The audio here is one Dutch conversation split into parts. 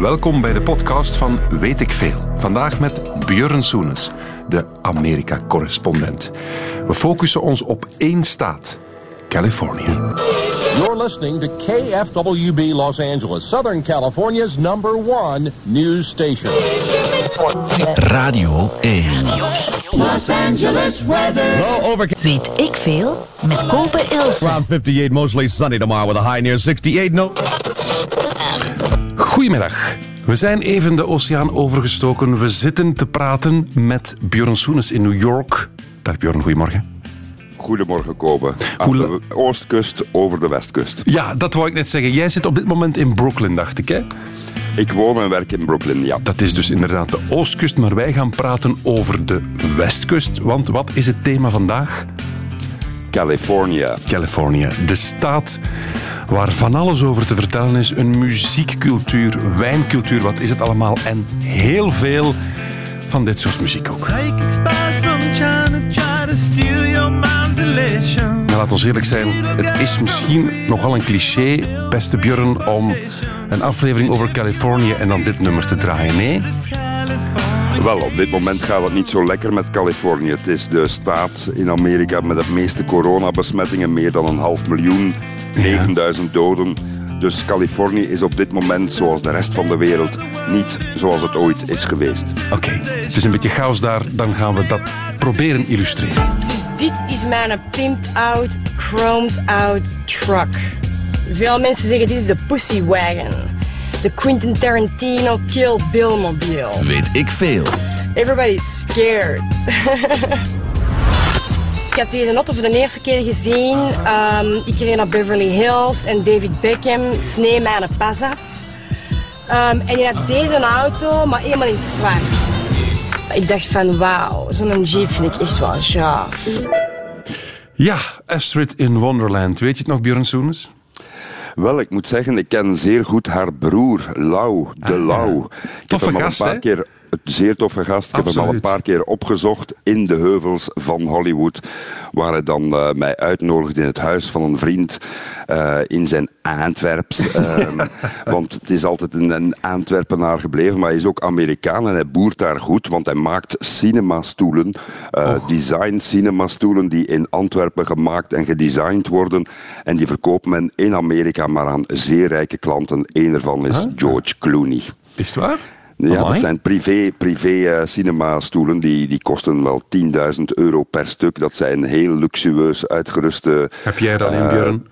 welkom bij de podcast van Weet ik Veel. Vandaag met Björn Soenes, de Amerika-correspondent. We focussen ons op één staat, Californië. You're listening to KFWB Los Angeles, Southern California's number one news station. Radio 1. Los Angeles weather. Weet ik veel met Kopen Ilse. Around 58, mostly sunny tomorrow with a high near 68. No. Goedemiddag. We zijn even de oceaan overgestoken. We zitten te praten met Björn Soenes in New York. Dag Björn, goedemorgen. Goedemorgen, Kobe. Aan Hoe de oostkust over de westkust. Ja, dat wou ik net zeggen. Jij zit op dit moment in Brooklyn, dacht ik, hè? Ik woon en werk in Brooklyn, ja. Dat is dus inderdaad de oostkust, maar wij gaan praten over de westkust. Want wat is het thema vandaag? California. Californië, de staat waar van alles over te vertellen is. Een muziekcultuur, wijncultuur, wat is het allemaal? En heel veel van dit soort muziek ook. Psychic spies from China try to steal your mind's elation. Maar laat ons eerlijk zijn, het is misschien nogal een cliché, beste Björn, om een aflevering over Californië en dan dit nummer te draaien. Nee? Wel, op dit moment gaat het niet zo lekker met Californië. Het is de staat in Amerika met de meeste coronabesmettingen. Meer dan een half miljoen, 9000 doden. Dus Californië is op dit moment, zoals de rest van de wereld, niet zoals het ooit is geweest. Oké, het is een beetje chaos daar, dan gaan we dat proberen illustreren. Dus dit is mijn pimped out, chromed out truck. Veel mensen zeggen dit is de Pussy Wagon. De Quentin Tarantino Kill Bill mobile. Weet ik veel. Everybody's scared. ik had deze auto voor de eerste keer gezien. Ehm, ik reed naar Beverly Hills en David Beckham snee mij een pas af. Ehm, en je had deze auto, maar helemaal in het zwart. Ik dacht van wauw, zo'n jeep vind ik echt wel gaaf. Ja, Astrid in Wonderland. Weet je het nog, Björn Soenes? Wel, ik moet zeggen, ik ken zeer goed haar broer, Lau, de Lau. Ik heb hem al gast, een paar keer zeer toffe gast. Ik heb hem al een paar keer opgezocht in de heuvels van Hollywood. Waar hij dan eh, mij uitnodigde in het huis van een vriend eh, in zijn Antwerps. ehm, want het is altijd een, een Antwerpenaar gebleven. Maar hij is ook Amerikaan en hij boert daar goed. Want hij maakt cinemastoelen. eh Design cinemastoelen die in Antwerpen gemaakt en gedesigned worden. En die verkoopt men in Amerika maar aan zeer rijke klanten. Eén ervan is George Clooney. Is het waar? Ja, Amai. dat zijn privé, privé eh, cinema-stoelen. Die, die kosten wel 10.000 euro per stuk. Dat zijn heel luxueus uitgeruste... Heb jij er al in, eh, Björn?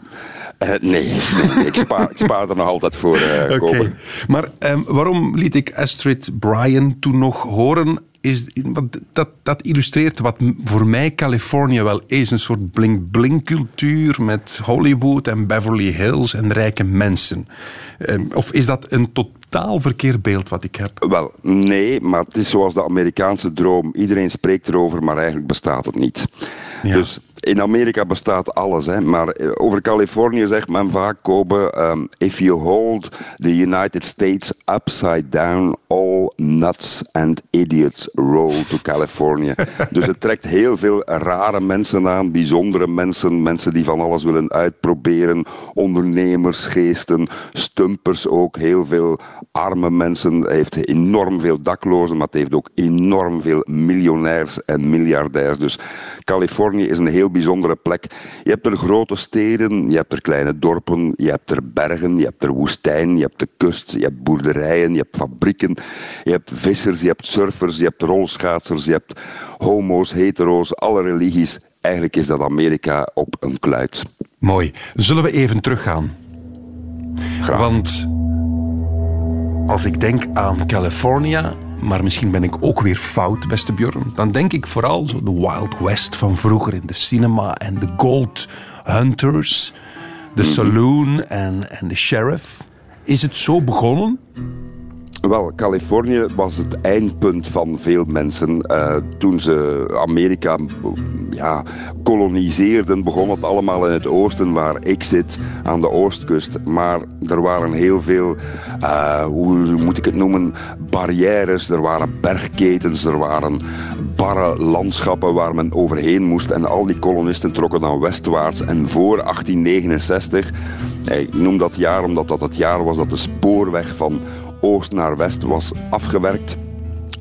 eh, nee, nee, ik, spaar, ik spaar er nog altijd voor. Kobe. Maar ehm, waarom liet ik Astrid Bryan toen nog horen? Is, want dat, dat illustreert wat voor mij Californië wel is. Een soort bling-bling cultuur met Hollywood en Beverly Hills en rijke mensen. Ehm, of is dat een totaal verkeerd beeld wat ik heb? Wel, nee, maar het is zoals de Amerikaanse droom. Iedereen spreekt erover, maar eigenlijk bestaat het niet. Ja. Dus in Amerika bestaat alles, hè. maar eh, over Californië zegt men vaak, Kobe, ehm, if you hold the United States upside down, all nuts and idiots roll to California. dus het trekt heel veel rare mensen aan, bijzondere mensen, mensen die van alles willen uitproberen, ondernemersgeesten, stumpers ook, heel veel arme mensen. Hij heeft enorm veel daklozen, maar het heeft ook enorm veel miljonairs en miljardairs. Dus Californië is een heel bijzondere plek. Je hebt er grote steden, je hebt er kleine dorpen, je hebt er bergen, je hebt er woestijn, je hebt de kust, je hebt boerderijen, je hebt fabrieken, je hebt vissers, je hebt surfers, je hebt rolschaatsers, je hebt homo's, hetero's, alle religies. Eigenlijk is dat Amerika op een kluit. Mooi. Zullen we even teruggaan? Graag. Want als ik denk aan California, maar misschien ben ik ook weer fout, beste Björn, dan denk ik vooral zo de Wild West van vroeger in de cinema en de Gold Hunters, de saloon en, en de sheriff. Is het zo begonnen? Wel, Californië was het eindpunt van veel mensen. Eh, toen ze Amerika ja, koloniseerden, begon het allemaal in het oosten, waar ik zit, aan de oostkust. Maar er waren heel veel, eh, hoe moet ik het noemen, barrières. Er waren bergketens, er waren barre landschappen waar men overheen moest. En al die kolonisten trokken dan westwaarts. En voor 1869, eh, ik noem dat jaar omdat dat het jaar was dat de spoorweg van oost naar west was afgewerkt.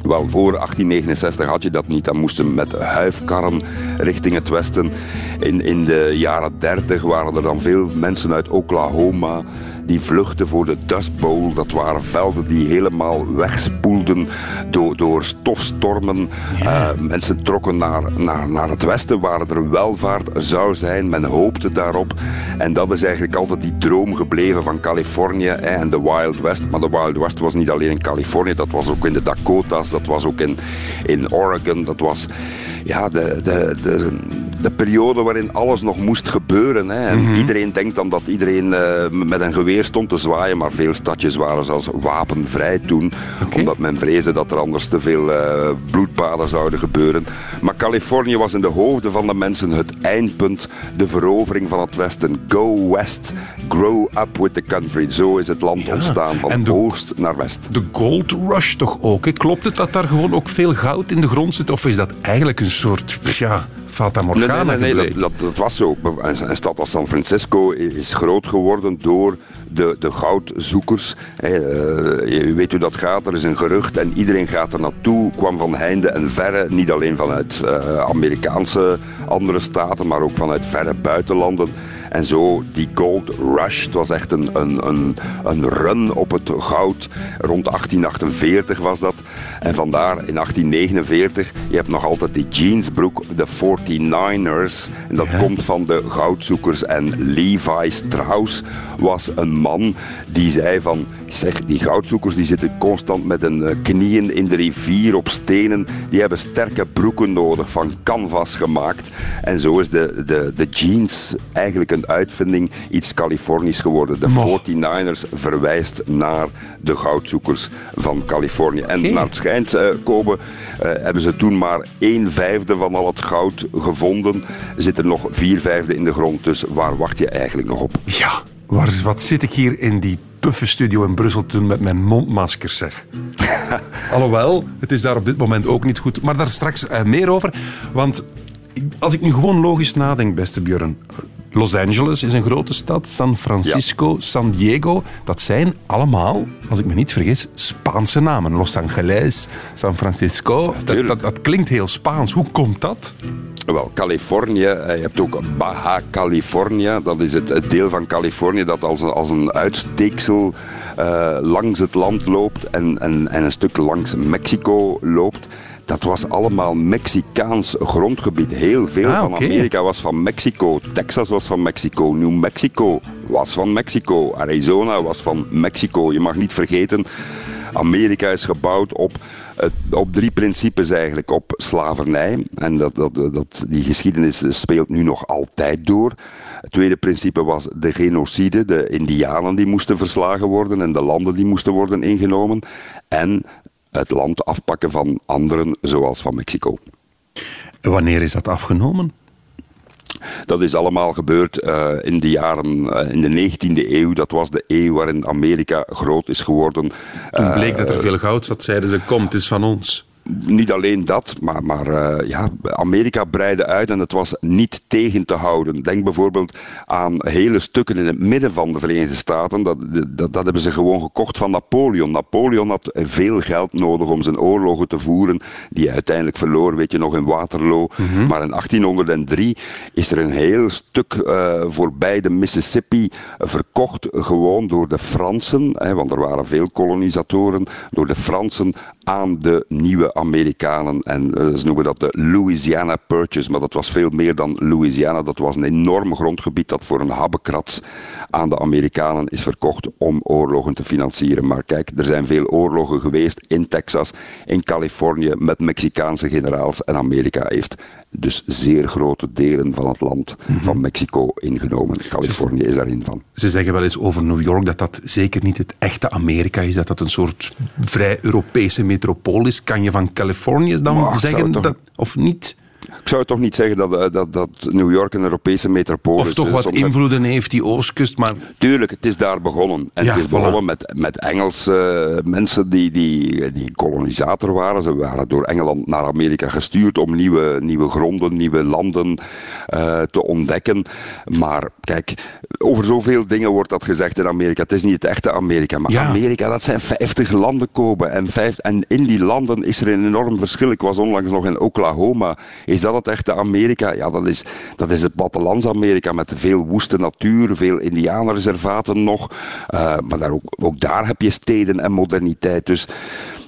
Wel, voor 1869 had je dat niet. Dan moesten met huifkarren richting het westen. In, in de jaren 30 waren er dan veel mensen uit Oklahoma die vluchtten voor de Dust Bowl. Dat waren velden die helemaal wegspoelden door, door stofstormen. Uh, mensen trokken naar, naar, naar het westen waar er welvaart zou zijn. Men hoopte daarop. En dat is eigenlijk altijd die droom gebleven van Californië en de Wild West. Maar de Wild West was niet alleen in Californië, dat was ook in de Dakotas, dat was ook in, in Oregon, dat was ja, de, de, de, de periode waarin alles nog moest gebeuren. Hè. En Iedereen denkt dan dat iedereen uh, met een geweer stond te zwaaien, maar veel stadjes waren zelfs wapenvrij toen, okay. omdat men vreesde dat er anders te veel uh, bloedbaden zouden gebeuren. Maar Californië was in de hoofden van de mensen het eindpunt, de verovering van het Westen. Go West, grow up with the country. Zo is het land ja. ontstaan, van de, oost naar west. De gold rush toch ook? Hè? Klopt het dat daar gewoon ook veel goud in de grond zit, of is dat eigenlijk een soort ja, Fata Morgana nee, nee, nee, dat, dat, dat, was zo. Een, een, stad als San Francisco is groot geworden door de, de goudzoekers. Uh, je weet hoe dat gaat, er is een gerucht en iedereen gaat er naartoe. Kwam van heinde en verre, niet alleen vanuit uh, Amerikaanse andere staten, maar ook vanuit verre buitenlanden. En zo die gold rush, het was echt een, een, een, een run op het goud. Rond 1848 was dat. En vandaar in 1849, je hebt nog altijd die jeansbroek, de 49ers. En dat ja. komt van de goudzoekers. En Levi Strauss was een man die zei van, zeg, die goudzoekers die zitten constant met hun knieën in de rivier op stenen. Die hebben sterke broeken nodig, van canvas gemaakt. En zo is de, de, de jeans eigenlijk een uitvinding, iets Californisch geworden. De 49ers verwijst naar de goudzoekers van Californië. En okay. naar het schijnt, uh, Kobe, uh, hebben ze toen maar een vijfde van al het goud gevonden. Er zitten nog vier vijfde in de grond, dus waar wacht je eigenlijk nog op? Ja, waar, wat zit ik hier in die tuffe studio in Brussel te doen met mijn mondmasker, zeg. Alhoewel, het is daar op dit moment ook niet goed. Maar daar straks uh, meer over, want als ik nu gewoon logisch nadenk, beste Björn. Los Angeles is een grote stad, San Francisco, ja. San Diego. Dat zijn allemaal, als ik me niet vergis, Spaanse namen. Los Angeles, San Francisco. Dat, dat, dat, klinkt heel Spaans. Hoe komt dat? Wel, Californië, je hebt ook Baja California. Dat is het, het deel van Californië dat als een, als een uitsteeksel uh, langs het land loopt en, en, en een stuk langs Mexico loopt dat was allemaal Mexicaans grondgebied. Heel veel ah, van okay. Amerika was van Mexico. Texas was van Mexico. New Mexico was van Mexico. Arizona was van Mexico. Je mag niet vergeten, Amerika is gebouwd op, op drie principes eigenlijk. Op slavernij. En dat, dat, dat, die geschiedenis speelt nu nog altijd door. Het tweede principe was de genocide. De indianen die moesten verslagen worden en de landen die moesten worden ingenomen. En het land afpakken van anderen, zoals van Mexico. Wanneer is dat afgenomen? Dat is allemaal gebeurd uh, in de jaren, uh, in de 19e eeuw. Dat was de eeuw waarin Amerika groot is geworden. Toen bleek dat er veel goud zat, zeiden ze, kom, het is van ons niet alleen dat, maar, maar uh, ja, Amerika breidde uit en het was niet tegen te houden. Denk bijvoorbeeld aan hele stukken in het midden van de Verenigde Staten. Dat, dat, dat hebben ze gewoon gekocht van Napoleon. Napoleon had veel geld nodig om zijn oorlogen te voeren, die hij uiteindelijk verloor, weet je nog, in Waterloo. Mm -hmm. Maar in 1803 is er een heel stuk uh, voorbij de Mississippi verkocht, gewoon door de Fransen, hè, want er waren veel kolonisatoren, door de Fransen aan de nieuwe Amerikanen. En uh, ze noemen dat de Louisiana Purchase. Maar dat was veel meer dan Louisiana. Dat was een enorm grondgebied dat voor een habbekrats aan de Amerikanen is verkocht om oorlogen te financieren. Maar kijk, er zijn veel oorlogen geweest in Texas, in Californië, met Mexicaanse generaals. En Amerika heeft dus zeer grote delen van het land mm -hmm. van Mexico ingenomen. Californië is daarin van. Ze zeggen wel eens over New York dat dat zeker niet het echte Amerika is, dat dat een soort vrij Europese metropool is. Kan je van Californië dan zeggen dat, of niet? Ik zou toch niet zeggen dat, eh, dat, dat New York een Europese metropool is. Of toch Eh, wat soms heb- invloeden heeft, die oostkust. Maar Tuurlijk, het is daar begonnen. En Ja, het is voilà. begonnen met, met Engelse eh, mensen die, die, die kolonisator waren. Ze waren door Engeland naar Amerika gestuurd om nieuwe, nieuwe gronden, nieuwe landen te ontdekken. Maar kijk, over zoveel dingen wordt dat gezegd in Amerika. Het is niet het echte Amerika. Maar Ja. Amerika, dat zijn 50 landen kopen. En, vijf, en in die landen is er een enorm verschil. Ik was onlangs nog in Oklahoma. Is dat het echte Amerika? Ja, dat is, dat is het plattelands-Amerika met veel woeste natuur, veel indianerreservaten nog. Eh, maar daar ook, ook daar heb je steden en moderniteit. Dus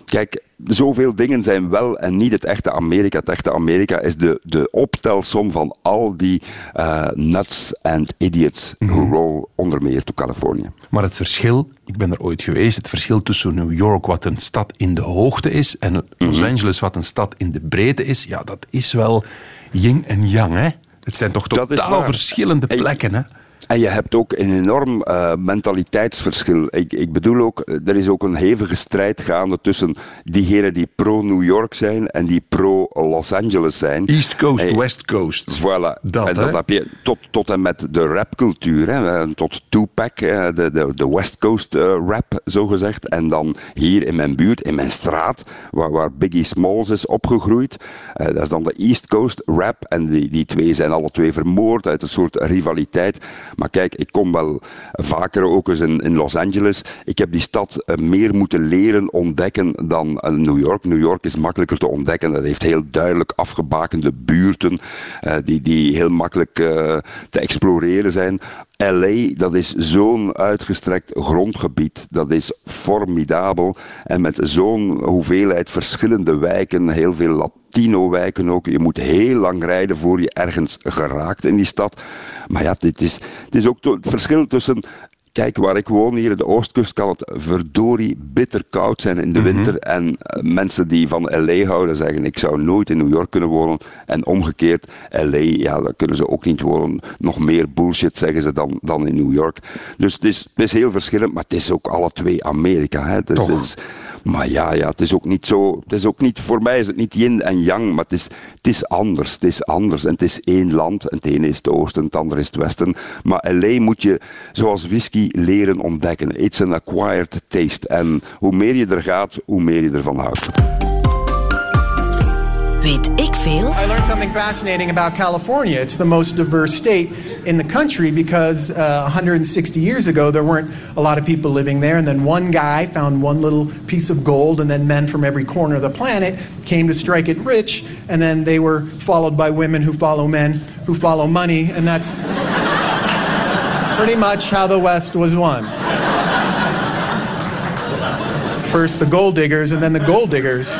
kijk, zoveel dingen zijn wel en niet het echte Amerika. Het echte Amerika is de, de optelsom van al die eh, nuts and idiots who roll onder meer to California. Maar het verschil, ik ben er ooit geweest, het verschil tussen New York, wat een stad in de hoogte is, en Los Angeles, wat een stad in de breedte is, ja, dat is wel yin en yang, hè? Het zijn toch totaal verschillende En- plekken, hè? En je hebt ook een enorm eh, mentaliteitsverschil. Ik, ik bedoel ook, eh, er is ook een hevige strijd gaande tussen diegenen die pro-New York zijn en die pro-Los Angeles zijn. East Coast, Hey, West Coast. Voilà. Dat, en hè? dat heb je tot, tot en met de rapcultuur. Hè. Eh, Tot Tupac, de, de, de West Coast eh, rap, zogezegd. En dan hier in mijn buurt, in mijn straat, waar, waar Biggie Smalls is opgegroeid. dat is dan de East Coast rap. En die, die twee zijn alle twee vermoord uit een soort rivaliteit. Maar kijk, ik kom wel vaker ook eens in, in Los Angeles. Ik heb die stad eh, meer moeten leren ontdekken dan eh, New York. New York is makkelijker te ontdekken. Dat heeft heel duidelijk afgebakende buurten eh, die, die heel makkelijk te exploreren zijn. LA, dat is zo'n uitgestrekt grondgebied. Dat is formidabel. En met zo'n hoeveelheid verschillende wijken, heel veel Latino-wijken ook. Je moet heel lang rijden voor je ergens geraakt in die stad. Maar ja, dit is, het is ook het verschil tussen Kijk, waar ik woon hier in de Oostkust kan het verdorie bitter koud zijn in de winter. En eh, mensen die van LA houden zeggen, ik zou nooit in New York kunnen wonen. En omgekeerd, LA, ja, daar kunnen ze ook niet wonen. Nog meer bullshit zeggen ze dan, dan in New York. Dus het is, het is heel verschillend, maar het is ook alle twee Amerika. Hè. Dus, het is- maar ja, ja, het is ook niet zo. Het is ook niet, voor mij is het niet yin en yang, maar het is, het is anders. Het is anders. En het is één land. En het ene is het oosten, het andere is het westen. Maar LA moet je, zoals whisky, leren ontdekken. It's an acquired taste. En hoe meer je er gaat, hoe meer je ervan houdt. Weet ik I learned something fascinating about California. It's the most diverse state in the country because uh, 160 years ago there weren't a lot of people living there, and then one guy found one little piece of gold, and then men from every corner of the planet came to strike it rich, and then they were followed by women who follow men who follow money, and that's pretty much how the West was won. First the gold diggers, and then the gold diggers.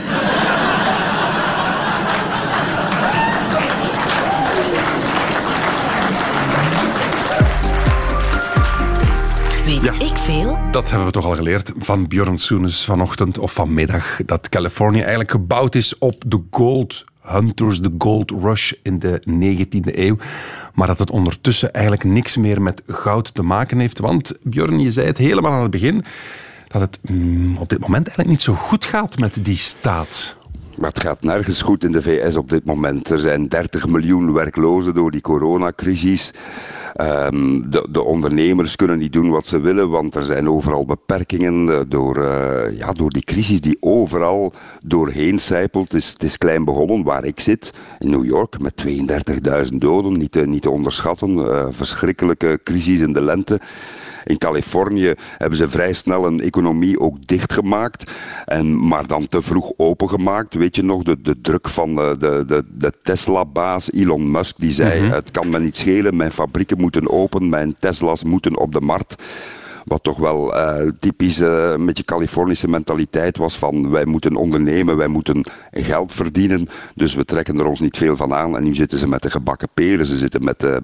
Weet Ja. ik veel? Dat hebben we toch al geleerd van Björn Soenes vanochtend of vanmiddag. Dat Californië eigenlijk gebouwd is op de gold hunters, de gold rush in de 19e eeuw. Maar dat het ondertussen eigenlijk niks meer met goud te maken heeft. Want Björn, je zei het helemaal aan het begin, dat het mm, op dit moment eigenlijk niet zo goed gaat met die staat. Maar het gaat nergens goed in de VS op dit moment. Er zijn 30 miljoen werklozen door die coronacrisis. Ehm, de, de ondernemers kunnen niet doen wat ze willen, want er zijn overal beperkingen eh, door, eh, ja, door die crisis die overal doorheen zijpelt. Het is, is klein begonnen waar ik zit, in New York, met 32.000 doden. Niet te, niet te onderschatten. Eh, verschrikkelijke crisis in de lente. In Californië hebben ze vrij snel een economie ook dichtgemaakt, en, maar dan te vroeg opengemaakt. Weet je nog, de, de druk van de, de, de, de Tesla-baas Elon Musk, die zei, het kan me niet schelen, mijn fabrieken moeten open, mijn Tesla's moeten op de markt. Wat toch wel eh, typisch eh, een beetje Californische mentaliteit was van wij moeten ondernemen, wij moeten geld verdienen, dus we trekken er ons niet veel van aan. En nu zitten ze met de gebakken peren, ze zitten met... eh,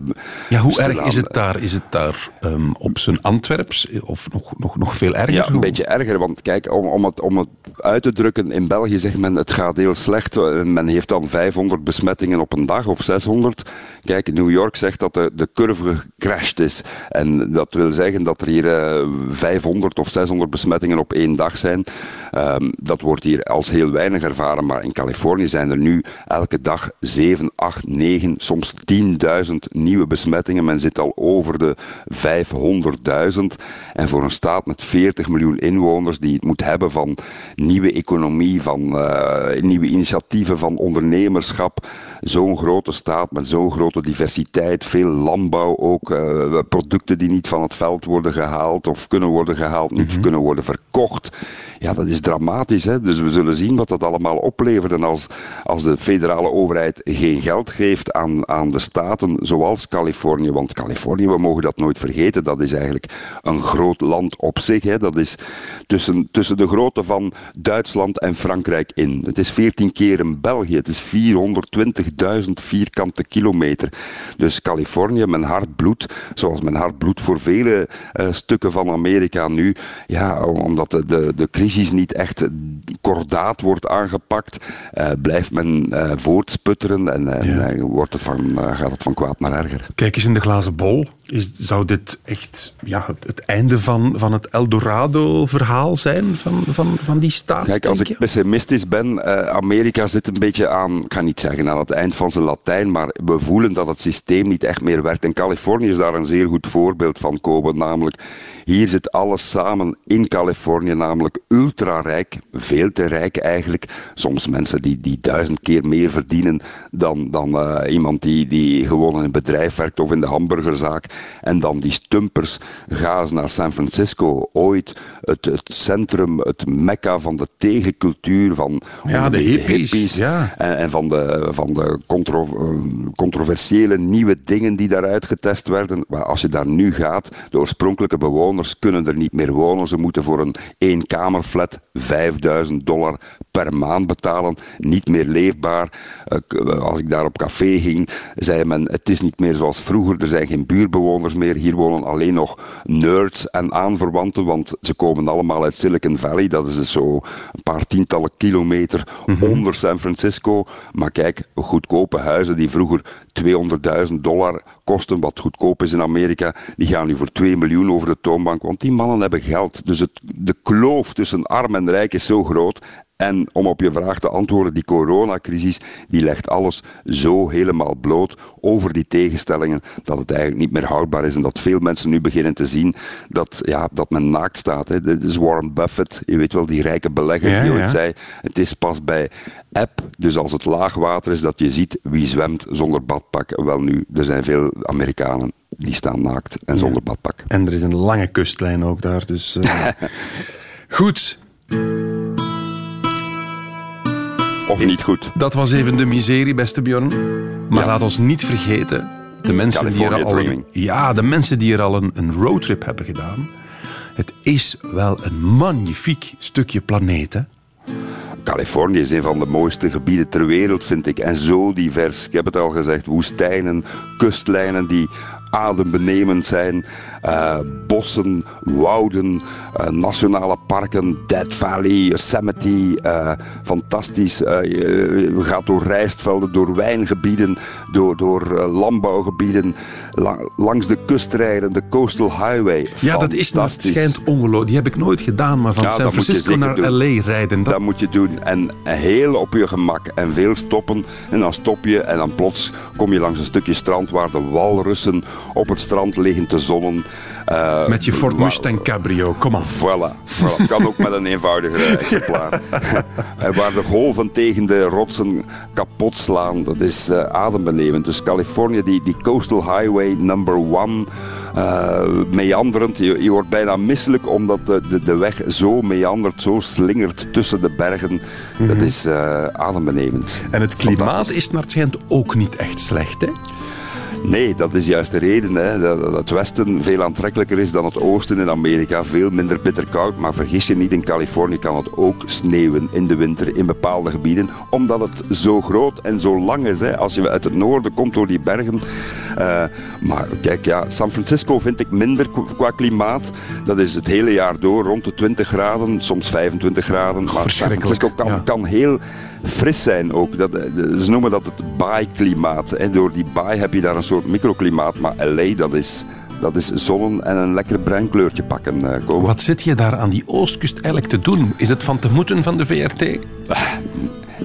Ja, hoe erg is het daar? Is het daar ehm, op zijn Antwerps of nog, nog, nog veel erger? Ja, een beetje erger. Want kijk, om, om, het, om het uit te drukken, in België zegt men het gaat heel slecht. Eh, Men heeft dan 500 besmettingen op een dag of 600. Kijk, New York zegt dat de, de curve gecrashed is. En dat wil zeggen dat er hier 500 of 600 besmettingen op één dag zijn. Ehm, dat wordt hier als heel weinig ervaren, maar in Californië zijn er nu elke dag 7, 8, 9, soms 10.000 nieuwe besmettingen. Men zit al over de 500.000. En voor een staat met 40 miljoen inwoners die het moet hebben van nieuwe economie, van eh, nieuwe initiatieven, van ondernemerschap. Zo'n grote staat met zo'n grote diversiteit, veel landbouw ook, eh, producten die niet van het veld worden gehaald of kunnen worden gehaald, niet kunnen worden verkocht. Ja, dat is dramatisch. Hè? Dus we zullen zien wat dat allemaal oplevert. En als, als de federale overheid geen geld geeft aan, aan de staten zoals Californië, want Californië, we mogen dat nooit vergeten, dat is eigenlijk een groot land op zich. Hè? Dat is tussen, tussen de grootte van Duitsland en Frankrijk in. Het is 14 keer in België. Het is 420.000 vierkante kilometer. Dus Californië, mijn hart bloedt, zoals mijn hart bloedt voor vele eh, stukken van Amerika nu. Ja, omdat de, de, de crisis niet echt kordaat wordt aangepakt, eh, blijft men eh, voortsputteren en, en wordt het van, gaat het van kwaad naar erger. Kijk eens in de glazen bol. Is, zou dit echt ja, het, einde van, van het Eldorado-verhaal zijn van, van, van die staat? Kijk, als denk ik pessimistisch ben, eh, Amerika zit een beetje aan, ik ga niet zeggen aan het eind van zijn Latijn, maar we voelen dat het systeem niet echt meer werkt. En Californië is daar een zeer goed voorbeeld van komen, namelijk hier zit alles samen in Californië, namelijk ultra rijk, veel te rijk eigenlijk. Soms mensen die, die duizend keer meer verdienen dan, dan eh, iemand die, die gewoon in een bedrijf werkt of in de hamburgerzaak. En dan die stumpers gaan naar San Francisco, ooit het, het centrum, het mekka van de tegencultuur, van Ja, de hippies, ja. en, en van de, van de contro, eh, controversiële nieuwe dingen die daaruit getest werden. Maar als je daar nu gaat, de oorspronkelijke bewoners kunnen er niet meer wonen. Ze moeten voor een eenkamerflat 5000 dollar per maand betalen. Niet meer leefbaar. Eh, eh, Als ik daar op café ging, zei men het is niet meer zoals vroeger. Er zijn geen buurtbewoners meer. Hier wonen alleen nog nerds en aanverwanten, want ze komen allemaal uit Silicon Valley. Dat is dus zo een paar tientallen kilometer onder San Francisco. Maar kijk, goedkope huizen die vroeger 200.000 dollar kosten, wat goedkoop is in Amerika, die gaan nu voor 2 miljoen over de toonbank, want die mannen hebben geld. Dus het, de kloof tussen arm en rijk is zo groot. En om op je vraag te antwoorden, die coronacrisis die legt alles zo helemaal bloot over die tegenstellingen dat het eigenlijk niet meer houdbaar is en dat veel mensen nu beginnen te zien dat, ja, dat men naakt staat. Hè. Dit is Warren Buffett, je weet wel, die rijke belegger Ja, die ooit ja. zei, het is pas bij app, dus als het laag water is, dat je ziet wie zwemt zonder badpak. Wel nu, er zijn veel Amerikanen die staan naakt en zonder badpak. En er is een lange kustlijn ook daar. Dus, eh, goed, Of niet goed. dat was even de miserie, beste Bjorn. Maar Ja. laat ons niet vergeten, de mensen, die er, al een, ja, de mensen die er al een, een roadtrip hebben gedaan. Het is wel een magnifiek stukje planeet, hè? Californië is een van de mooiste gebieden ter wereld, vind ik. En zo divers. Ik heb het al gezegd. Woestijnen, kustlijnen die adembenemend zijn. Eh, bossen, wouden, eh, nationale parken, Dead Valley, Yosemite. eh, fantastisch. Je, gaat door rijstvelden, door wijngebieden, door, door landbouwgebieden. La- langs de kust rijden, de Coastal Highway. Ja, dat is nou, het schijnt ongelooflijk. Die heb ik nooit gedaan, maar van Ja, San dat Francisco naar doen. LA rijden. Dat, Dat moet je doen. En heel op je gemak. En veel stoppen. En dan stop je. En dan plots kom je langs een stukje strand waar de walrussen op het strand liggen te zonnen. Eh, met je Ford Mustang Cabrio, kom aan. Voilà, voilà. Kan ook met een eenvoudiger exemplaar. En waar de golven tegen de rotsen kapot slaan, dat is eh, adembenemend. Dus Californië, die, die Coastal Highway number one, eh, meanderend. Je, je wordt bijna misselijk omdat de, de, de weg zo meandert, zo slingert tussen de bergen. Dat is eh, adembenemend. En het klimaat is naar het schijnt ook niet echt slecht, hè? Nee, dat is juist de reden. Hè, dat het westen veel aantrekkelijker is dan het oosten in Amerika. Veel minder bitter koud. Maar vergis je niet, in Californië kan het ook sneeuwen in de winter in bepaalde gebieden. Omdat het zo groot en zo lang is. Hè. Als je uit het noorden komt door die bergen. Eh, maar kijk, ja, San Francisco vind ik minder qua- klimaat. Dat is het hele jaar door rond de 20 graden, soms 25 graden. Maar San Francisco kan, ja. kan heel fris zijn ook. Dat, eh, ze noemen dat het baai-klimaat. En door die baai heb je daar een soort microklimaat. Maar LA, dat is, dat is zonnen en een lekker bruin kleurtje pakken. eh. Wat zit je daar aan die oostkust eigenlijk te doen? Is het van te moeten van de VRT?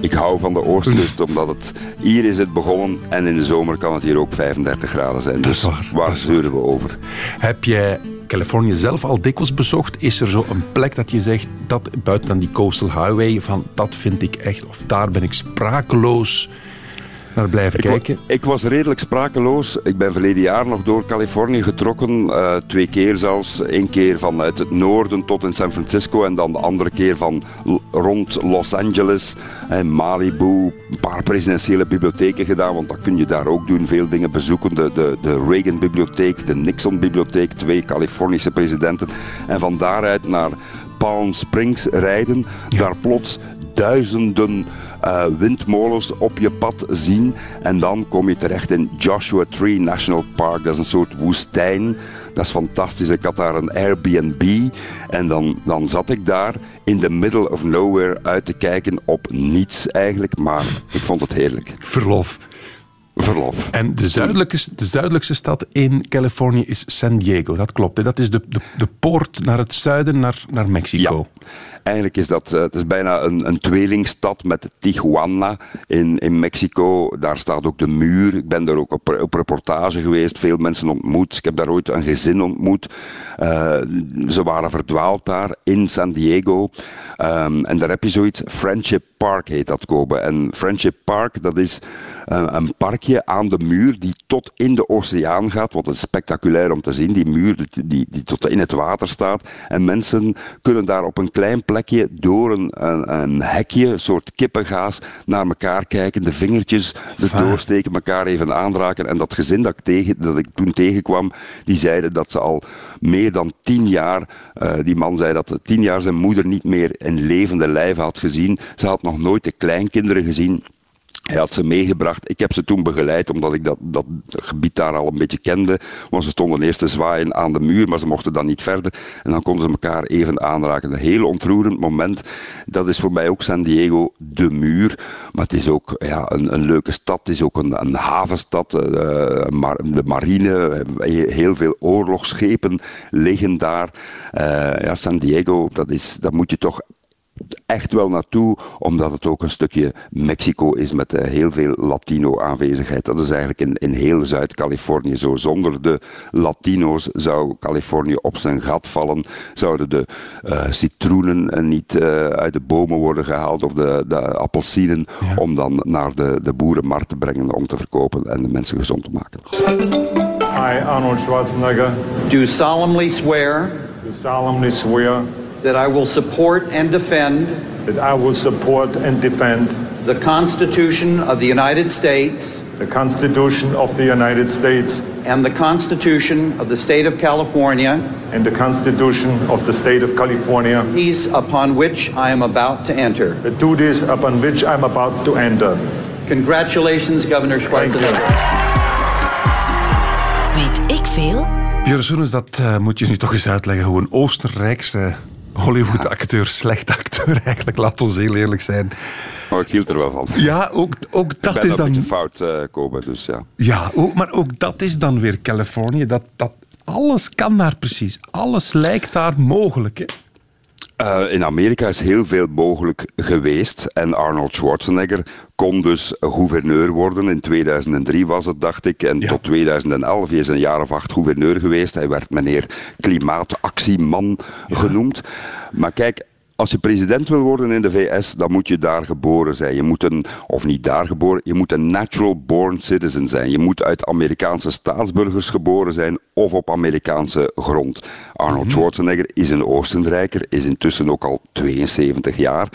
Ik hou van de oostkust, omdat het hier is het begonnen en in de zomer kan het hier ook 35 graden zijn. Dus waar, waar zeuren we over? Heb jij Californië zelf al dikwijls bezocht? Is er zo een plek dat je zegt, dat buiten dan die Coastal Highway, van dat vind ik echt, of daar ben ik sprakeloos naar blijven Ik, kijken? ik was redelijk sprakeloos. Ik ben verleden jaar nog door Californië getrokken. eh, twee keer zelfs. Eén keer vanuit het noorden tot in San Francisco. En dan de andere keer van rond Los Angeles. En Malibu. Een paar presidentiële bibliotheken gedaan. Want dat kun je daar ook doen. Veel dingen bezoeken. De, de, de Reagan-bibliotheek. De Nixon-bibliotheek. Twee Californische presidenten. En van daaruit naar Palm Springs rijden. Daar plots duizenden eh, windmolens op je pad zien. En dan kom je terecht in Joshua Tree National Park. Dat is een soort woestijn. Dat is fantastisch. Ik had daar een Airbnb. En dan, dan zat ik daar in the middle of nowhere uit te kijken op niets eigenlijk. Maar ik vond het heerlijk. Verlof. Verlof. En de zuidelijkste, de zuidelijkste stad in Californië is San Diego. Dat klopt. Hè? Dat is de, de, de poort naar het zuiden, naar, naar Mexico. Eigenlijk is dat eh, het is bijna een, een tweelingstad met Tijuana in, in Mexico. Daar staat ook de muur. Ik ben daar ook op, op reportage geweest. Veel mensen ontmoet. Ik heb daar ooit een gezin ontmoet. Eh, ze waren verdwaald daar in San Diego. Ehm, en daar heb je zoiets. Friendship Park heet dat, Kobe. En Friendship Park, dat is eh, een parkje aan de muur die tot in de oceaan gaat. Wat is spectaculair om te zien. Die muur die, die, die tot in het water staat. En mensen kunnen daar op een klein plekje door een, een, een hekje, een soort kippengaas, naar elkaar kijken. De vingertjes Fijn. erdoor steken, elkaar even aanraken. En dat gezin dat ik, tegen, dat ik toen tegenkwam, die zeiden dat ze al meer dan tien jaar, eh, die man zei dat tien jaar zijn moeder niet meer in levende lijven had gezien. Ze had nog nooit de kleinkinderen gezien. Hij had ze meegebracht. Ik heb ze toen begeleid, omdat ik dat, dat gebied daar al een beetje kende. Want ze stonden eerst te zwaaien aan de muur, maar ze mochten dan niet verder. En dan konden ze elkaar even aanraken. Een heel ontroerend moment. Dat is voor mij ook San Diego, de muur. Maar het is ook ja, een, een leuke stad. Het is ook een, een havenstad. eh, maar, de marine, eh, heel veel oorlogsschepen liggen daar. Eh, ja, San Diego, dat, is, dat moet je toch echt wel naartoe, omdat het ook een stukje Mexico is met eh, heel veel Latino-aanwezigheid. Dat is eigenlijk in, in heel Zuid-Californië zo. Zonder de Latino's zou Californië op zijn gat vallen, zouden de eh, citroenen eh, niet eh, uit de bomen worden gehaald of de, de appelsinen, om dan naar de, de boerenmarkt te brengen om te verkopen en de mensen gezond te maken. I, Arnold Schwarzenegger, do solemnly swear do solemnly swear that I will support and defend that I will support and defend the Constitution of the United States the Constitution of the United States and the Constitution of the State of California, and the Constitution of the State of California, these upon which I am about to enter. the duties upon which I'm about to enter. Congratulations, Governor Thank you. Schwarzenegger. Weet ik veel? Björn Soenens, dat eh, moet je nu toch eens uitleggen hoe een Oostenrijkse Hollywood-acteur, slecht acteur eigenlijk, laat ons heel eerlijk zijn. Maar ik hield er wel van. Ja, ook, ook Ik dat ben is een dan... beetje fout eh, komen, dus ja. Ja, ook, maar ook dat is dan weer Californië. Dat, dat, alles kan daar precies. Alles lijkt daar mogelijk. Hè? Eh, in Amerika is heel veel mogelijk geweest. En Arnold Schwarzenegger kon dus gouverneur worden. In 2003 was het, dacht ik. En tot 2011 hij is een jaar of acht gouverneur geweest. Hij werd meneer Klimaatactieman genoemd. Maar kijk. Als je president wil worden in de VS, dan moet je daar geboren zijn. Je moet een, of niet daar geboren, je moet een natural born citizen zijn. Je moet uit Amerikaanse staatsburgers geboren zijn of op Amerikaanse grond. Arnold Schwarzenegger is een Oostenrijker, is intussen ook al 72 jaar.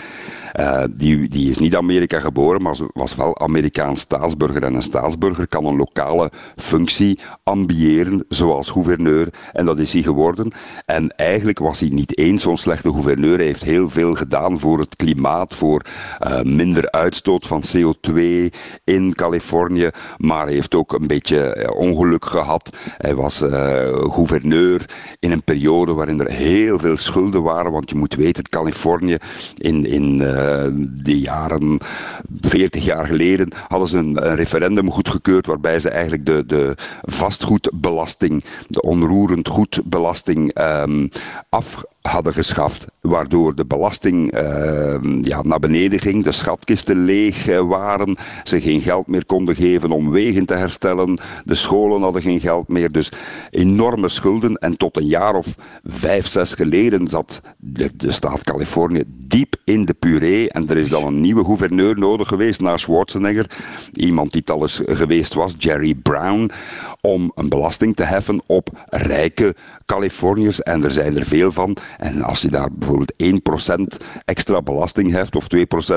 Eh, die, die is niet Amerika geboren, maar was wel Amerikaans staatsburger. En een staatsburger kan een lokale functie ambiëren, zoals gouverneur. En dat is hij geworden. En eigenlijk was hij niet eens zo'n slechte gouverneur. Hij heeft heel veel gedaan voor het klimaat, voor eh, minder uitstoot van CO2 in Californië. Maar hij heeft ook een beetje eh, ongeluk gehad. Hij was gouverneur in een periode waarin er heel veel schulden waren. Want je moet weten, Californië in, in die jaren, 40 jaar geleden, hadden ze een, referendum goedgekeurd waarbij ze eigenlijk de, de vastgoedbelasting, de onroerend goedbelasting ehm, af hadden geschaft, waardoor de belasting ehm, ja, naar beneden ging, de schatkisten leeg eh, waren, ze geen geld meer konden geven om wegen te herstellen, de scholen hadden geen geld meer, dus enorme schulden. En tot een jaar of vijf, zes geleden zat de, staat Californië diep in de puree. En er is dan een nieuwe gouverneur nodig geweest na Schwarzenegger, iemand die het al eens geweest was, Jerry Brown, om een belasting te heffen op rijke Californiërs. En er zijn er veel van. En als je daar bijvoorbeeld 1% extra belasting heft, of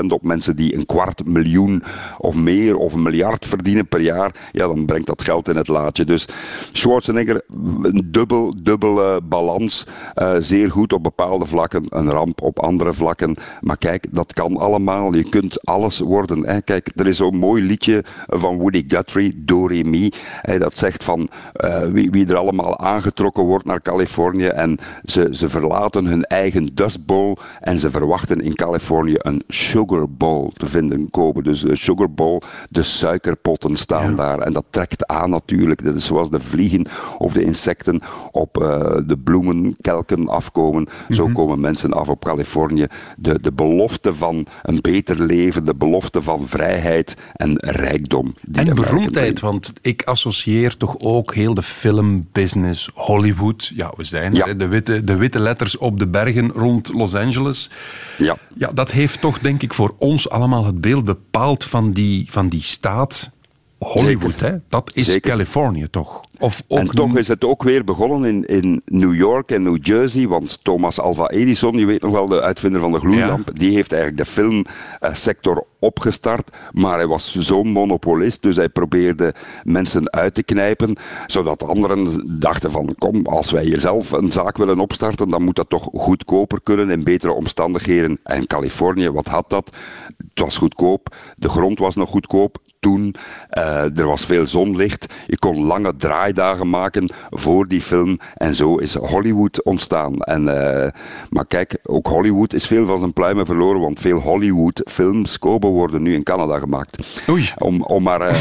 2% op mensen die een kwart miljoen of meer of een miljard verdienen per jaar, ja, dan brengt dat geld in het laadje. Dus Schwarzenegger, een dubbel, dubbele balans. Uh, zeer goed op bepaalde vlakken, een ramp op andere vlakken. Maar kijk, dat kan allemaal. Je kunt alles worden. Kijk, er is zo'n mooi liedje van Woody Guthrie, Do Re Mi. Dat zegt van uh, wie, wie er allemaal aangetrokken wordt naar Californië en ze, ze verlaten hun eigen Dust Bowl en ze verwachten in Californië een Sugar Bowl te vinden komen. Dus de Sugar Bowl, de suikerpotten staan daar en dat trekt aan natuurlijk. Dat is zoals de vliegen of de insecten op uh, de bloemenkelken afkomen. Zo Mhm. komen mensen af op Californië. De, de belofte van een beter leven, de belofte van vrijheid en rijkdom. die En beroemdheid, want ik associeer toch ook heel de filmbusiness, Hollywood. Ja, we zijn Ja. er, de, witte, de witte letters op de bergen rond Los Angeles. Ja. Ja, dat heeft toch, denk ik, voor ons allemaal het beeld bepaald van die, van die staat Hollywood. Zeker. Hè? Dat is Zeker. Californië toch? Of ook En toch is het ook weer begonnen in, in New York en New Jersey, want Thomas Alva Edison, je weet nog wel, de uitvinder van de gloeilamp, die heeft eigenlijk de filmsector opgestart, maar hij was zo'n monopolist, dus hij probeerde mensen uit te knijpen, zodat anderen dachten van, kom, als wij hier zelf een zaak willen opstarten, dan moet dat toch goedkoper kunnen, in betere omstandigheden. En Californië, wat had dat? Het was goedkoop, de grond was nog goedkoop, toen. Eh, er was veel zonlicht. Je kon lange draaidagen maken voor die film. En zo is Hollywood ontstaan. En, eh, maar kijk, ook Hollywood is veel van zijn pluimen verloren, want veel Hollywood-films, Kobo, worden nu in Canada gemaakt. Oei. Om, om maar eh,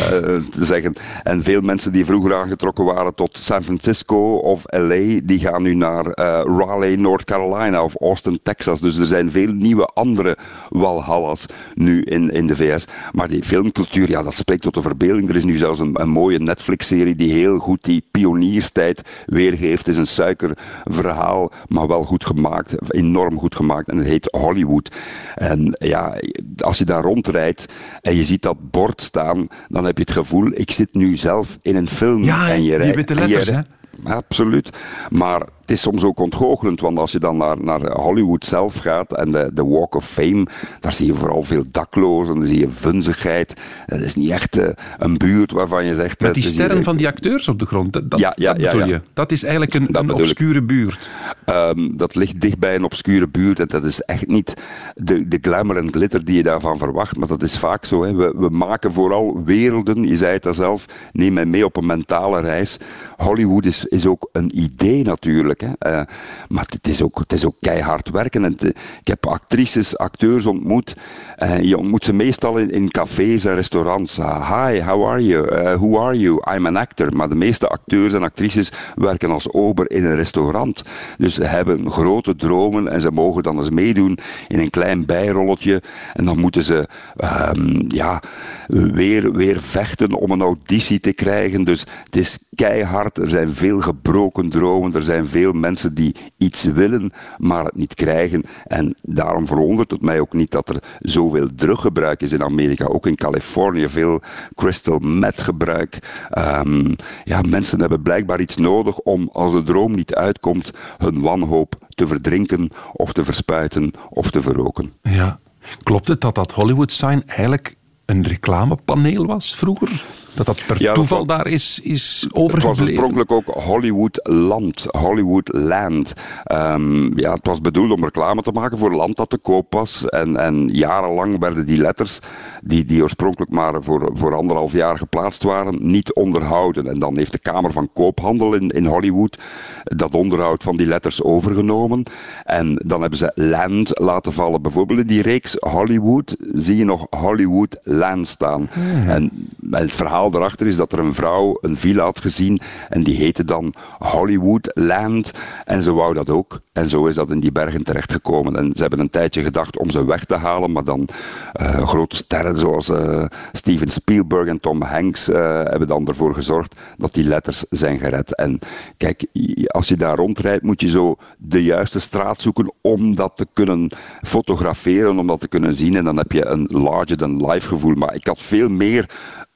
te zeggen. En veel mensen die vroeger aangetrokken waren tot San Francisco of LA, die gaan nu naar Raleigh, North Carolina of Austin, Texas. Dus er zijn veel nieuwe andere Walhallas nu in, in de VS. Maar die filmcultuur, ja, dat spreekt tot de verbeelding. Er is nu zelfs een, een mooie Netflix-serie die heel goed die pionierstijd weergeeft. Het is een suikerverhaal, maar wel goed gemaakt. Enorm goed gemaakt. En het heet Hollywood. En ja, als je daar rondrijdt en je ziet dat bord staan, dan heb je het gevoel, ik zit nu zelf in een film. Ja, en je rijdt- je letters, hè? rijdt- Absoluut. Maar het is soms ook ontgoochelend, want als je dan naar, naar Hollywood zelf gaat en de, de Walk of Fame, daar zie je vooral veel daklozen, dan zie je vunzigheid. Dat is niet echt eh, een buurt waarvan je zegt... Met eh, die hier- sterren van die acteurs op de grond. Dat, dat, Ja, ja, dat ja, bedoel ja. je. Dat is eigenlijk een, obscure buurt. Ehm, dat ligt dicht bij een obscure buurt en dat is echt niet de, de glamour en glitter die je daarvan verwacht, maar dat is vaak zo. Hè. We, we maken vooral werelden, je zei het al zelf, neem mij mee op een mentale reis. Hollywood is, is ook een idee natuurlijk, Eh, maar het is, ook, keihard werken. En ik heb actrices, acteurs ontmoet, Eh, je ontmoet ze meestal in, cafés en restaurants. Ah, hi, how are you? Eh, who are you? I'm an actor. Maar de meeste acteurs en actrices werken als ober in een restaurant. Dus ze hebben grote dromen en ze mogen dan eens meedoen in een klein bijrolletje. En dan moeten ze ehm, ja, weer, weer vechten om een auditie te krijgen. Dus het is keihard. Er zijn veel gebroken dromen. Er zijn veel mensen die iets willen, maar het niet krijgen. En daarom verwondert het mij ook niet dat er zoveel druggebruik is in Amerika. Ook in Californië veel crystal meth gebruik. Ehm, ja, mensen hebben blijkbaar iets nodig om, als de droom niet uitkomt, hun wanhoop te verdrinken of te verspuiten of te verroken. Ja. Klopt het dat dat Hollywood Sign eigenlijk een reclamepaneel was vroeger? Dat dat per Ja, toeval daar is, is Het was overgebleven. oorspronkelijk ook Hollywood Land, Hollywood Land. Ehm, ja, het was bedoeld om reclame te maken voor land dat te koop was. En, en jarenlang werden die letters, die, die oorspronkelijk maar voor, voor anderhalf jaar geplaatst waren, niet onderhouden. En dan heeft de Kamer van Koophandel in, in Hollywood dat onderhoud van die letters overgenomen. En dan hebben ze Land laten vallen. Bijvoorbeeld in die reeks Hollywood zie je nog Hollywood Land staan. En het verhaal daarachter is dat er een vrouw een villa had gezien en die heette dan Hollywood Land. En ze wou dat ook. En zo is dat in die bergen terechtgekomen. En ze hebben een tijdje gedacht om ze weg te halen, maar dan eh, grote sterren zoals eh, Steven Spielberg en Tom Hanks eh, hebben dan ervoor gezorgd dat die letters zijn gered. En kijk, als je daar rondrijdt, moet je zo de juiste straat zoeken om dat te kunnen fotograferen, om dat te kunnen zien. En dan heb je een larger-than-life gevoel. Maar ik had veel meer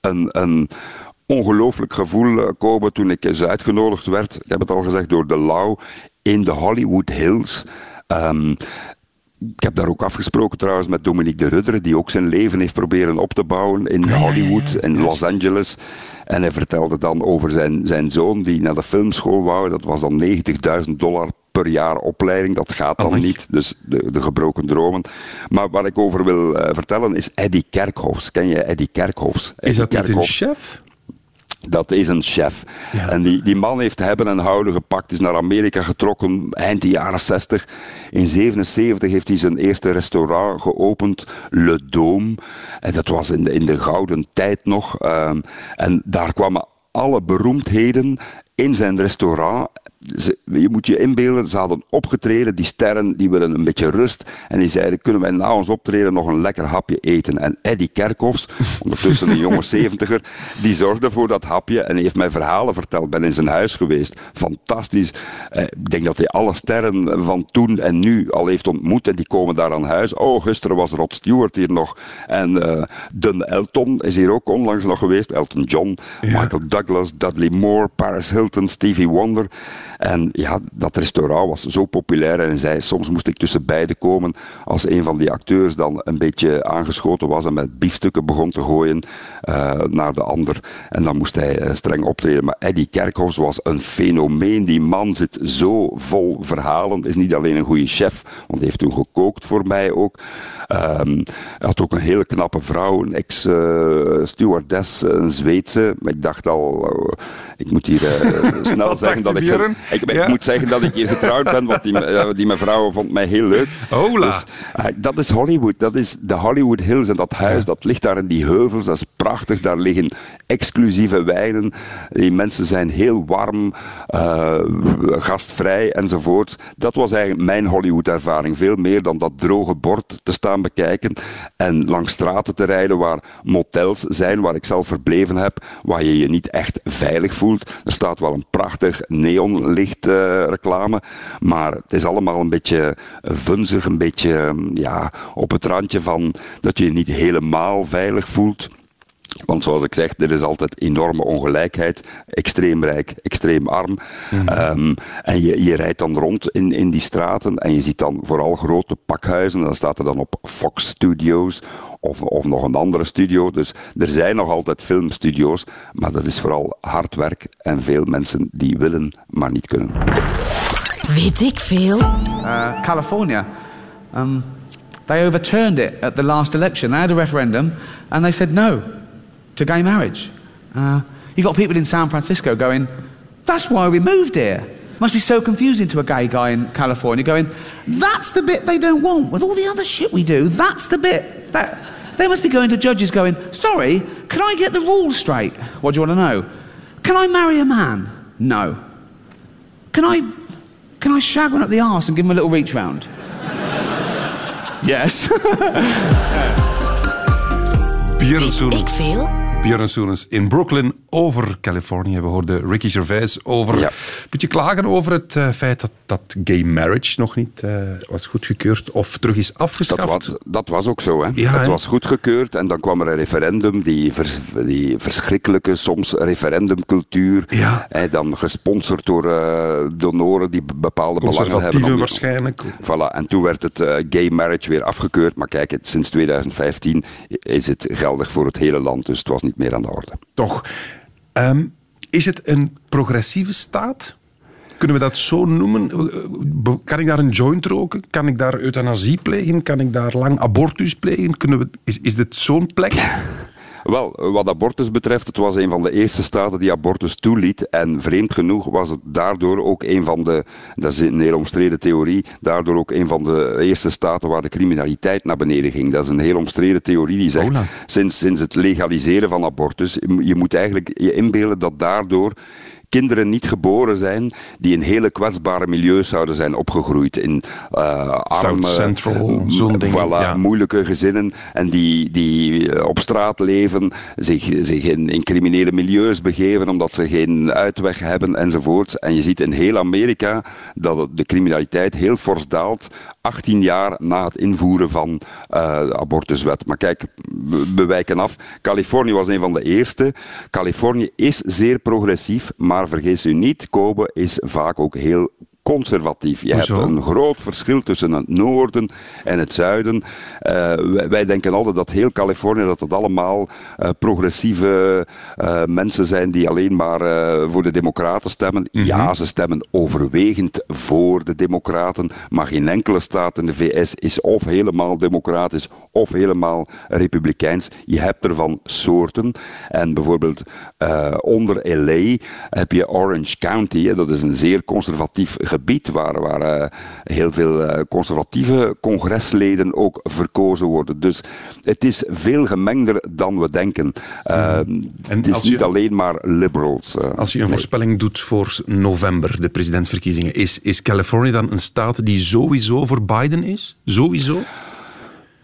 een, een ongelooflijk gevoel, eh, Kobe, toen ik eens uitgenodigd werd. Ik heb het al gezegd, door de Lau in de Hollywood Hills. Ehm, ik heb daar ook afgesproken trouwens met Dominique de Rudderen, die ook zijn leven heeft proberen op te bouwen in Hollywood, in Los Angeles. En hij vertelde dan over zijn, zijn zoon die naar de filmschool wou. Dat was dan 90.000 dollar per jaar opleiding. Dat gaat dan niet, dus de, de gebroken dromen. Maar waar ik over wil eh, vertellen is Eddie Kerkhoffs. Ken je Eddie Kerkhoffs? Is dat niet een chef? Dat is een chef. En die, die man heeft hebben en houden gepakt, is naar Amerika getrokken eind de jaren 60. In 77 heeft hij zijn eerste restaurant geopend, Le Dome. En dat was in de, in de gouden tijd nog. Ehm, en daar kwamen alle beroemdheden in zijn restaurant. Ze- je moet je inbeelden, ze hadden opgetreden, die sterren die willen een beetje rust. En die zeiden, kunnen wij na ons optreden nog een lekker hapje eten? En Eddie Kerkhoffs, ondertussen een jonge zeventiger, die zorgde voor dat hapje en heeft mij verhalen verteld. Ben in zijn huis geweest. Fantastisch. Eh, ik denk dat hij alle sterren van toen en nu al heeft ontmoet en die komen daar aan huis. Oh, gisteren was Rod Stewart hier nog. En Dun Elton is hier ook onlangs nog geweest. Elton John, Michael Douglas, Dudley Moore, Paris Hilton, Stevie Wonder. En ja, dat restaurant was zo populair. En hij zei, soms moest ik tussen beiden komen als een van die acteurs dan een beetje aangeschoten was en met biefstukken begon te gooien eh, naar de ander. En dan moest hij eh, streng optreden. Maar Eddie Kerkhoffs was een fenomeen. Die man zit zo vol verhalen. Is niet alleen een goede chef, want hij heeft toen gekookt voor mij ook. Ehm, hij had ook een hele knappe vrouw, een ex-stewardess, een Zweedse. Maar ik dacht al, eh, ik moet hier eh, snel zeggen dat ik? Ik, Ja. moet zeggen dat ik hier getrouwd ben, want die, eh, die mevrouw vond mij heel leuk. Hola. Dus, eh, dat is Hollywood, dat is de Hollywood Hills. En dat huis, dat ligt daar in die heuvels, dat is prachtig. Daar liggen exclusieve wijnen. Die mensen zijn heel warm, eh, gastvrij enzovoort. Dat was eigenlijk mijn Hollywood-ervaring. Veel meer dan dat droge bord te staan bekijken en langs straten te rijden waar motels zijn, waar ik zelf verbleven heb, waar je je niet echt veilig voelt. Er staat wel een prachtig neonlicht eh, reclame, maar het is allemaal een beetje vunzig, een beetje mm, ja, op het randje van dat je je niet helemaal veilig voelt. Want zoals ik zeg, er is altijd enorme ongelijkheid. Extreem rijk, extreem arm. Ehm, en je, je rijdt dan rond in, in die straten en je ziet dan vooral grote pakhuizen. En dan staat er dan op Fox Studios of, of nog een andere studio. Dus er zijn nog altijd filmstudio's, maar dat is vooral hard werk en veel mensen die willen, maar niet kunnen. Weet ik veel? uh, California, um, they overturned it at the last election. They had a referendum and they said no to gay marriage. Uh, you got people in San Francisco going, that's why we moved here. Must be so confusing to a gay guy in California going, that's the bit they don't want with all the other shit we do. That's the bit that they must be going to judges going, sorry, can I get the rules straight? What do you want to know? Can I marry a man? No. Can I can I shag one up the arse and give him a little reach round? yes. Veel? Björn Soenens in Brooklyn over Californië. We hoorden Ricky Gervais over, Ja. een beetje klagen over het eh, feit dat, dat gay marriage nog niet eh, was goedgekeurd of terug is afgeschaft. Dat was, dat was ook zo. Hè. Ja, het was goedgekeurd en dan kwam er een referendum, die, vers- die verschrikkelijke soms referendumcultuur. Ja. Hè, dan gesponsord door eh, donoren die be- bepaalde belangen hebben. Waarschijnlijk. Voilà, en toen werd het gay marriage weer afgekeurd. Maar kijk, het- sinds 2015 is het geldig voor het hele land, dus het was niet meer aan de orde. Toch. Ehm, is het een progressieve staat? Kunnen we dat zo noemen? Eh, Kan ik daar een joint roken? Kan ik daar euthanasie plegen? Kan ik daar lang abortus plegen? Kunnen we, is, is dit zo'n plek? Wel, wat abortus betreft, het was een van de eerste staten die abortus toeliet. En vreemd genoeg was het daardoor ook een van de, dat is een heel omstreden theorie, daardoor ook een van de eerste staten waar de criminaliteit naar beneden ging. Dat is een heel omstreden theorie die zegt, Hola. sinds, sinds het legaliseren van abortus, je moet eigenlijk je inbeelden dat daardoor kinderen niet geboren zijn die in hele kwetsbare milieus zouden zijn opgegroeid. In eh arme, Central, ding, voilà, ja. moeilijke gezinnen en die, die eh, op straat leven, zich, zich in, in criminele milieus begeven omdat ze geen uitweg hebben enzovoorts. En je ziet in heel Amerika dat de criminaliteit heel fors daalt, 18 jaar na het invoeren van eh, de abortuswet. Maar kijk, we, wijken af. Californië was een van de eerste. Californië is zeer progressief, maar vergis u niet, Kobe is vaak ook heel conservatief. Je Hoezo? hebt een groot verschil tussen het noorden en het zuiden. Eh, wij, wij denken altijd dat heel Californië, dat het allemaal eh, progressieve eh, mensen zijn die alleen maar voor de democraten stemmen. Ja, ze stemmen overwegend voor de democraten, maar geen enkele staat in de VS is of helemaal democratisch of helemaal republikeins. Je hebt ervan soorten. En bijvoorbeeld onder LA heb je Orange County, dat is een zeer conservatief gebied waar, waar eh, heel veel eh, conservatieve congresleden ook verkozen worden. Dus het is veel gemengder dan we denken. Eh, En het is je- niet alleen maar liberals. Als je een nee. voorspelling doet voor november, de presidentsverkiezingen, is, is Californië dan een staat die sowieso voor Biden is? Sowieso?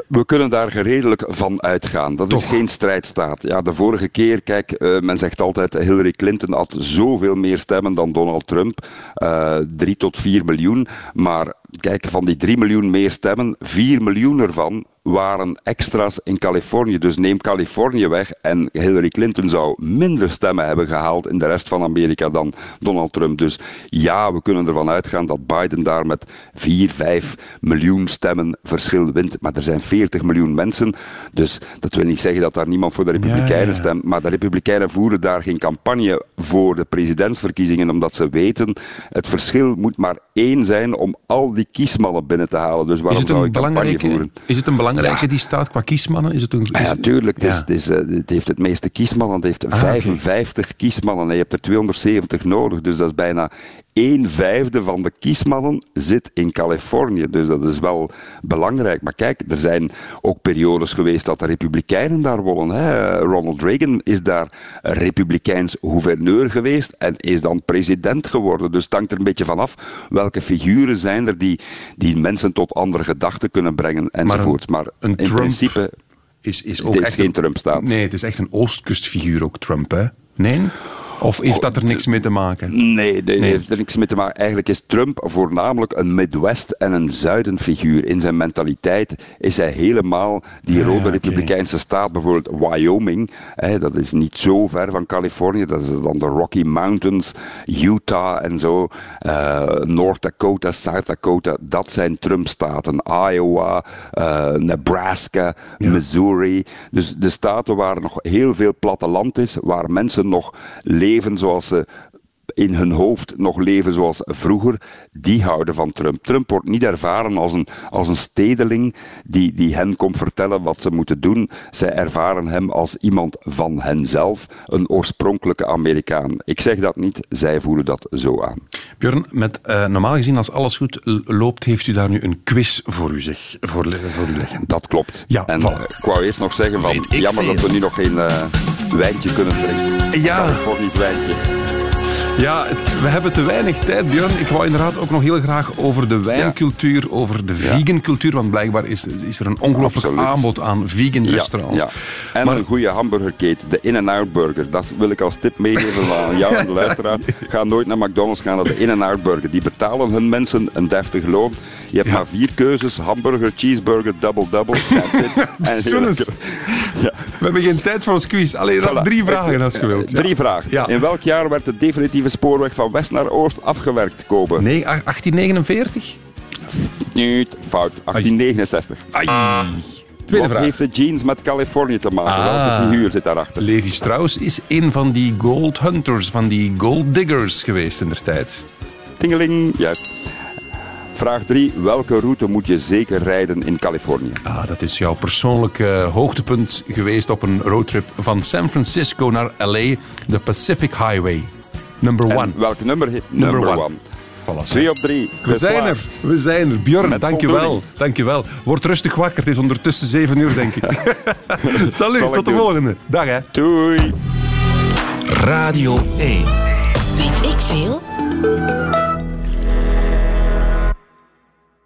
We kunnen daar geredelijk van uitgaan. Dat is geen strijdstaat. Ja, de vorige keer, kijk, eh, men zegt altijd Hillary Clinton had zoveel meer stemmen dan Donald Trump. Eh, drie tot vier miljoen. Maar kijk, van die drie miljoen meer stemmen, vier miljoen ervan waren extra's in Californië. Dus neem Californië weg en Hillary Clinton zou minder stemmen hebben gehaald in de rest van Amerika dan Donald Trump. Dus ja, we kunnen ervan uitgaan dat Biden daar met 4, 5 miljoen stemmen verschil wint. Maar er zijn 40 miljoen mensen, dus dat wil niet zeggen dat daar niemand voor de Republikeinen ja. stemt. Maar de Republikeinen voeren daar geen campagne voor de presidentsverkiezingen, omdat ze weten, het verschil moet maar één zijn om al die kiesmannen binnen te halen. Dus waarom zou een je campagne belangrijke, voeren? is het een belangrijke Ja. die staat qua kiesmannen? Is het een, is Ah ja, het- tuurlijk. Het, is, Ja. het, is, eh, het heeft het meeste kiesmannen. Het heeft Ah, oké. 55 kiesmannen en je hebt er 270 nodig. Dus dat is bijna een vijfde van de kiesmannen zit in Californië. Dus dat is wel belangrijk. Maar kijk, er zijn ook periodes geweest dat de Republikeinen daar wonnen. Hè. Ronald Reagan is daar Republikeins gouverneur geweest en is dan president geworden. Dus het hangt er een beetje vanaf welke figuren zijn er die, die mensen tot andere gedachten kunnen brengen enzovoort. Maar, een in Trump principe is, is ook is echt geen een- Trump-staat. Nee, het is echt een Oostkustfiguur ook, Trump, hè? Nee? Of heeft dat er niks mee te maken? Nee, nee, nee, heeft er niks mee te maken. Eigenlijk is Trump voornamelijk een Midwest- en een Zuidenfiguur. In zijn mentaliteit is hij helemaal die Ja, rode republikeinse staat, bijvoorbeeld Wyoming. Hè, dat is niet zo ver van Californië. Dat is dan de Rocky Mountains, Utah en zo. eh, North Dakota, South Dakota. Dat zijn Trump-staten. Iowa, eh, Nebraska, Missouri. Dus de staten waar nog heel veel platteland is, waar mensen nog leven zoals ze in hun hoofd nog leven zoals vroeger, die houden van Trump. Trump wordt niet ervaren als een, als een stedeling die, die hen komt vertellen wat ze moeten doen. Zij ervaren hem als iemand van henzelf, een oorspronkelijke Amerikaan. Ik zeg dat niet, zij voelen dat zo aan. Björn, met, eh, normaal gezien, als alles goed loopt, heeft u daar nu een quiz voor u, zeg, voor, voor u liggen. Dat klopt. Ja, en voilà. eh, ik wou eerst nog zeggen, van, jammer dat we nu nog geen eh, wijntje kunnen drinken. Ja. Californisch wijntje. Ja, we hebben te weinig tijd, Björn. Ik wou inderdaad ook nog heel graag over de wijncultuur, over de vegan cultuur, want blijkbaar is, is er een ongelooflijk Absoluut. aanbod aan vegan Ja, restaurants. ja. En Maar- een goede hamburgerketen, de In-N-Out Burger. Dat wil ik als tip meegeven aan jou en de luisteraar. Ga nooit naar McDonald's, ga naar de In-N-Out Burger. Die betalen hun mensen een deftig loon. Je hebt maar vier keuzes, hamburger, cheeseburger, double-double. En Soenes. lekker. We hebben geen tijd voor ons quiz. Alleen Voilà. drie vragen als je wilt. Drie vragen. In welk jaar werd de definitieve spoorweg van west naar oost afgewerkt, Kobe? Nee, ach- 1849? Niet, fout. 1869. Tweede Wat vraag. heeft de jeans met Californië te maken? Ah. Welke figuur zit daarachter? Levi Strauss is een van die gold hunters, van die gold diggers geweest in der tijd. Tingeling, juist. Vraag 3. Welke route moet je zeker rijden in Californië? Ah, dat is jouw persoonlijke hoogtepunt geweest op een roadtrip van San Francisco naar LA, de Pacific Highway. Number En one. welke nummer? Number, Number one. one. Voilà. Twee op drie. We zijn er, we zijn er. Björn, Met dankjewel. Dankjewel. Word rustig wakker, het is ondertussen zeven uur, denk ik. Salut, Zal ik tot de doen. volgende. Dag, hè. Doei. Radio 1. Weet ik veel?